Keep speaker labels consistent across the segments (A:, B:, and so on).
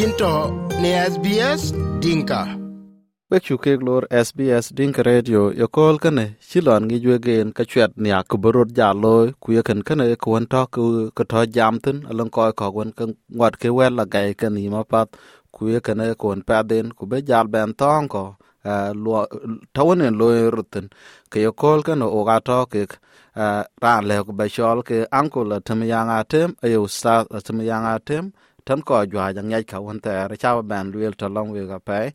A: yinto ne SBS Dinka.
B: Bek chu kek lor SBS Dinka Radio yo kol kane chilon ngi jwe gen ka chwet nia ku borot ja loy ku kan kane kuwan to ku ka to jam tin alon ko ko wan kan ngwat ke wel la gai kan ima pat ku kane kuwan pa den ku jal ben tong ko tawanen loy rutin ke yo kol kane o to ke ran le ku be shol ke ankol tem yang atem ayo sa tem yang atem tan ko jwa jang nyai ka won ta ra cha ban luel to long we ga pe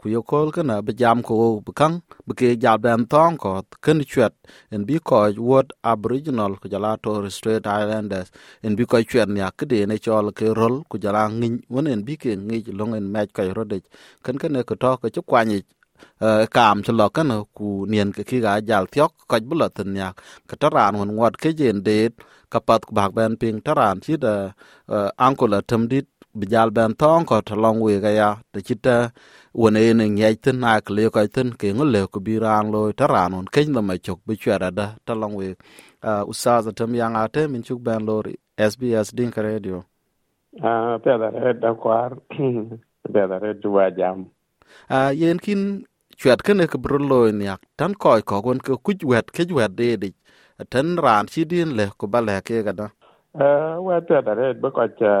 B: ku yo kol kana be jam ko bu kang bu ke ja ban tong ko ken chwet en bi ko wot aboriginal ku jala torres strait islanders en bi ko chwet nya ke de ne chol ke rol ku jala ngin won en bi ke ngi long en mech ka ro de ken ken ko to ko chu kwani kam cho lo kan ku nien ke ki ga jal thiok ko bu lo tin nya ka taran won wat ke jen de kapat ku bak ben ping taran chi da ankol atem dit bijal ben tong ko to long we ga ya de chita won e ne nyai tin na kle ko tin ke ngol le ku bi ran lo taran on ken da ma chok bi chwara da ta long we usaz atem yang ate min chuk ben lo SBS din ka radio
C: ah pe da red da kwar pe da red wa jam
B: ah yen kin chwat kene ke bro lo nyak tan ko ko gon ke kuj wet ke wet de de tan ran chi din le ko ba le ke ga da
C: eh wa te da red ba ko cha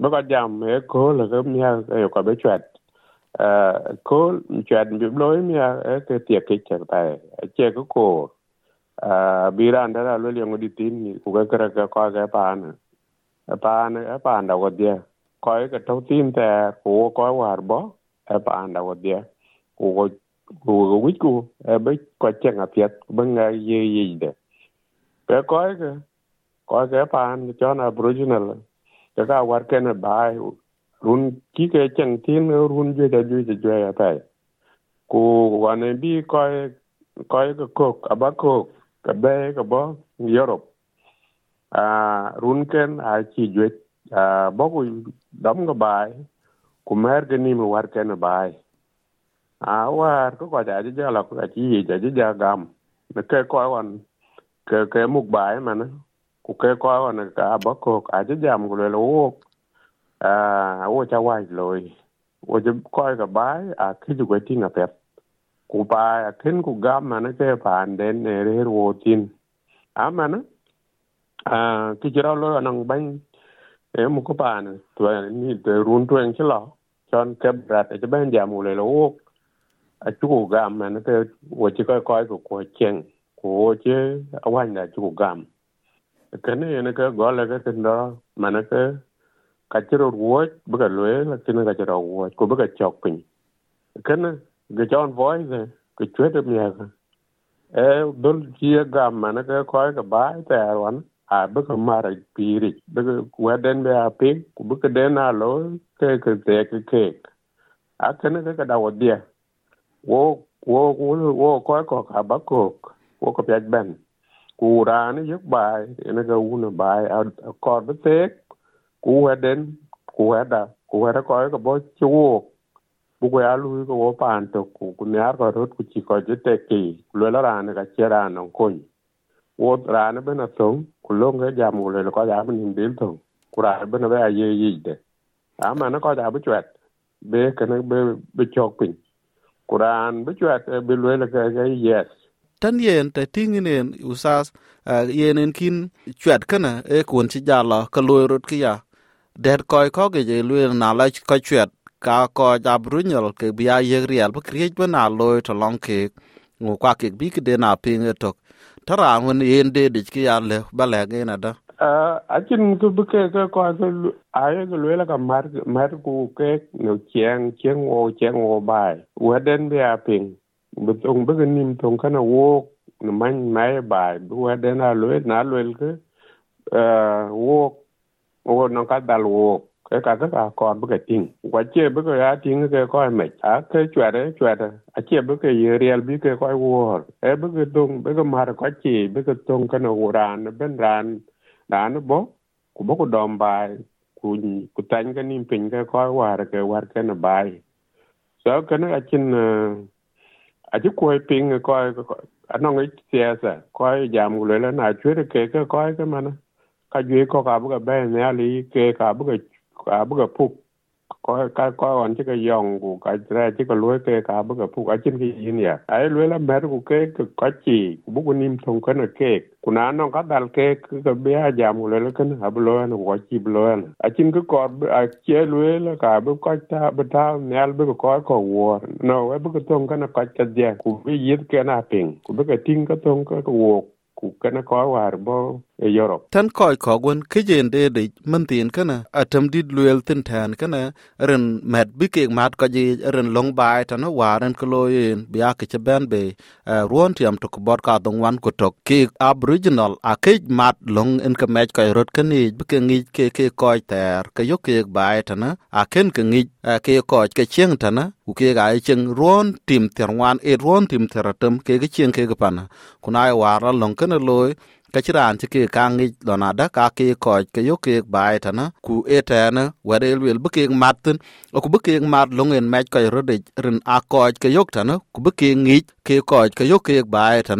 C: ba ko jam e ko le ko mi e ko be chat eh ko chat bi lo mi e ke tie ke cha ta che ko ko eh bi ran da lo le ngodi tin ni ku ga kra ga ko ga pa na pa na e pa da ko dia ko ke to tin te ko ko war bo e pa da ko dia ku ko ku ko wit ku be ko chen a piet ba nga ye ye de pe ko ke ko ke pan cho na aboriginal ke ka war ke na bai run ki ke chen tin run je da ju je ja ya pa ku wa ne bi ko ko ke ko aba ko ke be ke bo europe. A run ken a chi ju a bo ku dam ga bai ku mer ke ni mu war ke na bai a war ko ko ja je la ko chi je je ja gam ne ke ko wan ke ke muk bai ma na ku ke ko wan ka ba ko a je jam ku le wo a wo cha wai loi wo je ko ka bai a ki ju ke tin a pet ku ba a ken ku gam ma na ke pan den ne re wo tin a ma na a ki jira lo nang ban e mu ko pan to ni te run to en chlo chon ke brat e ben jam ku le wo a chuku gam na te wo chi ko ko ku ko chen ko wo che a wan na chuku gam. Ke ne ne ke go le ke tin do, ma na ke ka chi ro wo bu ka le la tin ka chi ro wo ko bu ka chok pin ke ne ge jon voice ke chue de mi ga e dol chi gam, ma na ke ko ka ba e ta wan, a bu ka ma ra pi ri. Bu ka wa den be a pe ku bu ka den a lo, ke ke te ke ke. A ke ne ke ka da wo dia wo wo wo ko ko ka ba ko wo ko pya, ben. Ku ra ni yek bai, ene ga una bai, a ko be te ku weden ku weda ku weda ko ko bo chu bu ko ya lu ko wo pan to ku ku ne ar ko rot ku chi ko je te ki lo la ra ne ga che ra no ko ni wo ra ne be na to ku lo nge ja mu le ko ja be nim bil to ku ra be na ba ye yi de. A ma na ko ja bu chwet, be ka na, be be chok pin kuran bi chwat bi lwela ka ga yes.
B: Tan yen te ting nen usas yen en kin chwat kana e kun chi ja la ka loy rut ki ya der koy ko ge je lwe na la ka chwat ka ko ja brunyol ke bi bia ye riel bu kriej bu na loy to long ke ngo kwa ke bi ke de na ping tok tara ngun yen de de ki ya le ba le ge na da
C: acin ku bu ke ke ko ke aye ke lwela ka mar mar ku ke no cheng cheng o cheng o bai weden bi a ping bu tong bu nim tong kana wo no man mai bai bu weden a lwe na lwel ke eh wo wo no ka dal wo ke ka ka ko bu ke ting wa che bu ke ya ting ke ko me a ke chwere chwere a che bu ke ye real bi ke ko wo e bu ke tong bu ke mar ko chi bu ke tong kana wo ran ben ran ran bo ku bo ku dom bai ku ku tan ka nim pin ka ko war ke war ke na bai so kana a chin a ji ko pin ko anong i tiesa ko jam gulo la na chwe ke ke ko ke mana ka jwe ko ka bu ka be ne ali ke ka bu ka ka bu ka pu ko ka ko on ti ka yong ku ka tre ti ka lue ke ka bu ka pu ka chin ki yin ya ai lue la mer ku ke ka chi ku bu ku nim thong ka na ke ku na no ka dal ke ka be a jam ku le ka na bu lo na ku chi bu lo na a chin ku ko a che lue la ka bu ka ta bu ta nel bu ko ko wo no we bu ka thong ka na ka cha dia ku bi yit ke na ping ku bu ka ting ka thong ka wo ku ka na ko war bo e Europe.
B: Tan koi ko gwen kijen de de mantin kana atam dit luel tin tan kana ren met bi ke mat ko ji ren long bai tan waren ko loyen biya ke ben be ruon tiam to bot ka dong wan ko to ke aboriginal a ke mat long en ka met ko rot kani bi ke ngi ke ke ko ter ke yo ke bai tan a ken ke ngi ke ko ke cheng tan ku ke ga cheng ruon tim ter wan e ruon tim ter tam ke ke cheng ke ga pana kunai wara long kana loy kachiran ci kangi ci ke ka ke ko ke yo ke bai ta ku etana wade wil wa de o ku bu ke mat lo ngen ma ko rin a koj ke yo ta ku bu ke ngi ke koj ke yo ke bai ta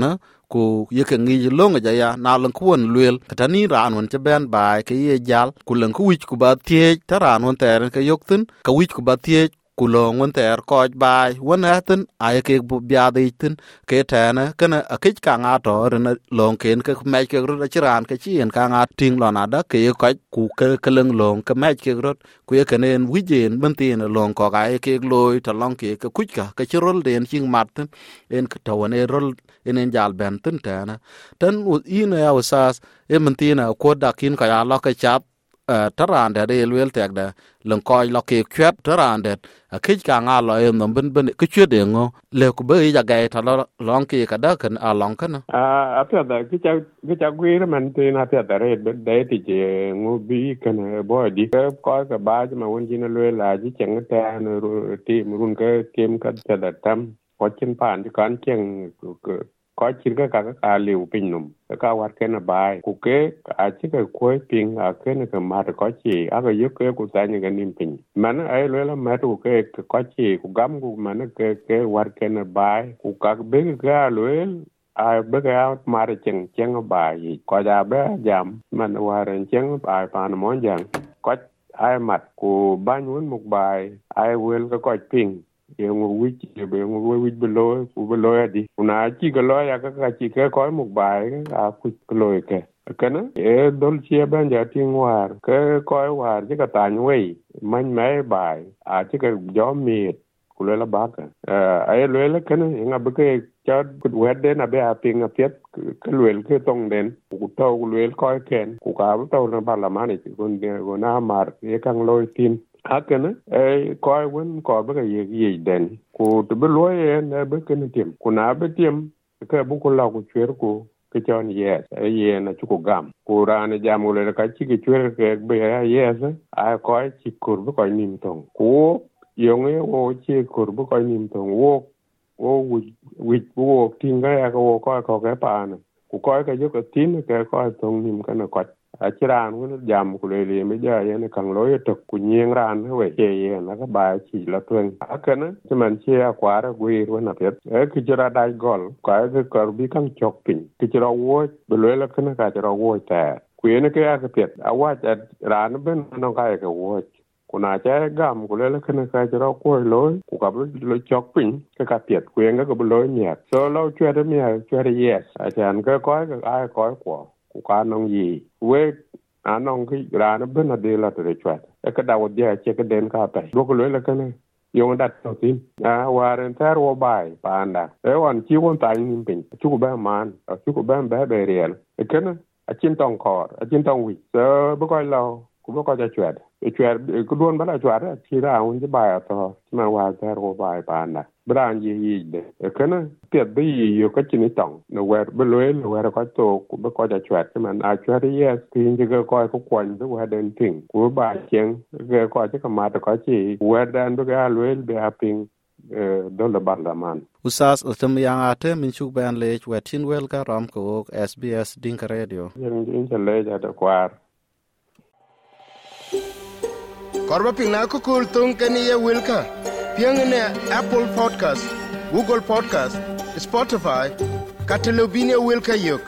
B: ku yeke ngi longa jaya na lan ku won lwel ka ran won ci ben bai ke ye jal. Ku lan ku wich ku ba tie taran won teren ke yok tin. Ka wich ku ba tie ku lo ngun ter koj bai wen atin ay ke bu biade tin ke tane kana akich ka nga to ren long ken ke me ke ru chiran ke chien ka nga ting lo na da ke ko ku ke ke leng long ke me ke ru ku ye kenen wijen ben tin long ko ga ke loy to long ke ke kuch ka ke chirol den ching mat tin en ke to ne rol en en jal ben tin tane tan u ina ya usas e men tin ko da kin ka ya lo ke chap tarande de elwel tek de len koy lo ke kwep tarande a kich ka nga lo em no ben ben ke chwe de ngo le ku be ya ga ta lo long ke ka da kan a long kan
C: a a pe da ki cha ki cha gwi re man te na pe da re de ti je ngo bi kan bo di ke ko ka ba ma won ji na le la ji cheng ta no ti mun ke kem ka ta da tam ko chin pan ji kan cheng có chín cái ka cái liều pin num ka cái vật cái nó bài cụ kế à chỉ cái pin a cái nó cái mà có chỉ à cái giúp cái cụ tại những cái niệm pin man ai ấy la ma mà ke ko có chỉ gam ku man ke nó war cái vật cái nó bài cụ các bên cái lấy ai bê cái áo mà để chừng chừng bài có ra bé giảm mình nó hòa đến chừng bài mà nó muốn có ai mặt của ban muốn một bài ai quên cái coi pin yung wich yung wich beloy ku beloy adi una chi ga loy ya ka chi ka ko mu bai ka ku loy ke kana e dol chi ban ja ti war ke ko war ji ka tan wei man mai bai a chi ka jo mi ku le la ba ka a e le la kana nga ba ke cha ku wet den a be a ping a pet ke lwel ke tong den ku to ku lwel ko ken ku ka to na ba parliament ku ku na mar e kang loy tin hakene e koy wen ko be ga ye ye den ku to be lo ye na be ken tim ku na be tim ke bu ku la ku chwer ku ke chon yes e ye na chu ku gam ku ra ne jam le ka chi ke chwer ke be ya yes a ko chi kur bu ko nim tong ku yong ye wo chi kur bu ko nim tong wo wo wi wi wo tin ga ya ko ko ko ke pa na ku ko ka yo ka tin ke ko tong nim ka na ko a ci raan wani jam ku le le mi ja yene kan lo ye tok ku nyeng ran we che ye na ka ba chi la twen a kana ci man che a kwara gwi ru na pet e ki jira dai gol ka ke kar bi kan chok pin ki jira wo be le la kana ka jira wo ta ku yene ke a ka pet a wa ja ran ben no ka ke wo kuna cha gam ku le kana ka jira ko lo ku ka lo chok pin ka ka pet ku yenge ka lo nya so lo chwe de mi chwe de yes a chan ka ko ka ai ko ko ku ka nong yi we a nong ki ra na ben na de la te chwa e ka da wo dia che ka den ka pe do ko le ka ne yong dat to tin. A waren ter wo bai panda. E wan chi won ta ni pin. Chu ko ba man a chu ba ba be riel. E kana a chin tong kor a chin tong wi so bo ko lo ku bo ko ja chwa e chwa ku don ba la chwa chi ra un ji ba to. Ma wa ter wo bai panda bran yi yi de kana tiet bi yi yo ka chini tong no wer be lo lo wer ka to ku be ko ja chwat man a chwat yes tin ji ga ko ko kwan du wa den ting ku ba chen ga ko ji ka ma ta chi wer dan be ga lo be a ping dole barlaman
B: usas utum yang ate min chuk ban le wetin wel ka ram ko SBS Dinka Radio.
C: Yin in cha le ja da kwar
A: korba ping na ko kul tung ke ni ye wilka pieng'ne apple podcast google podcast spotify kata lobine wilkayok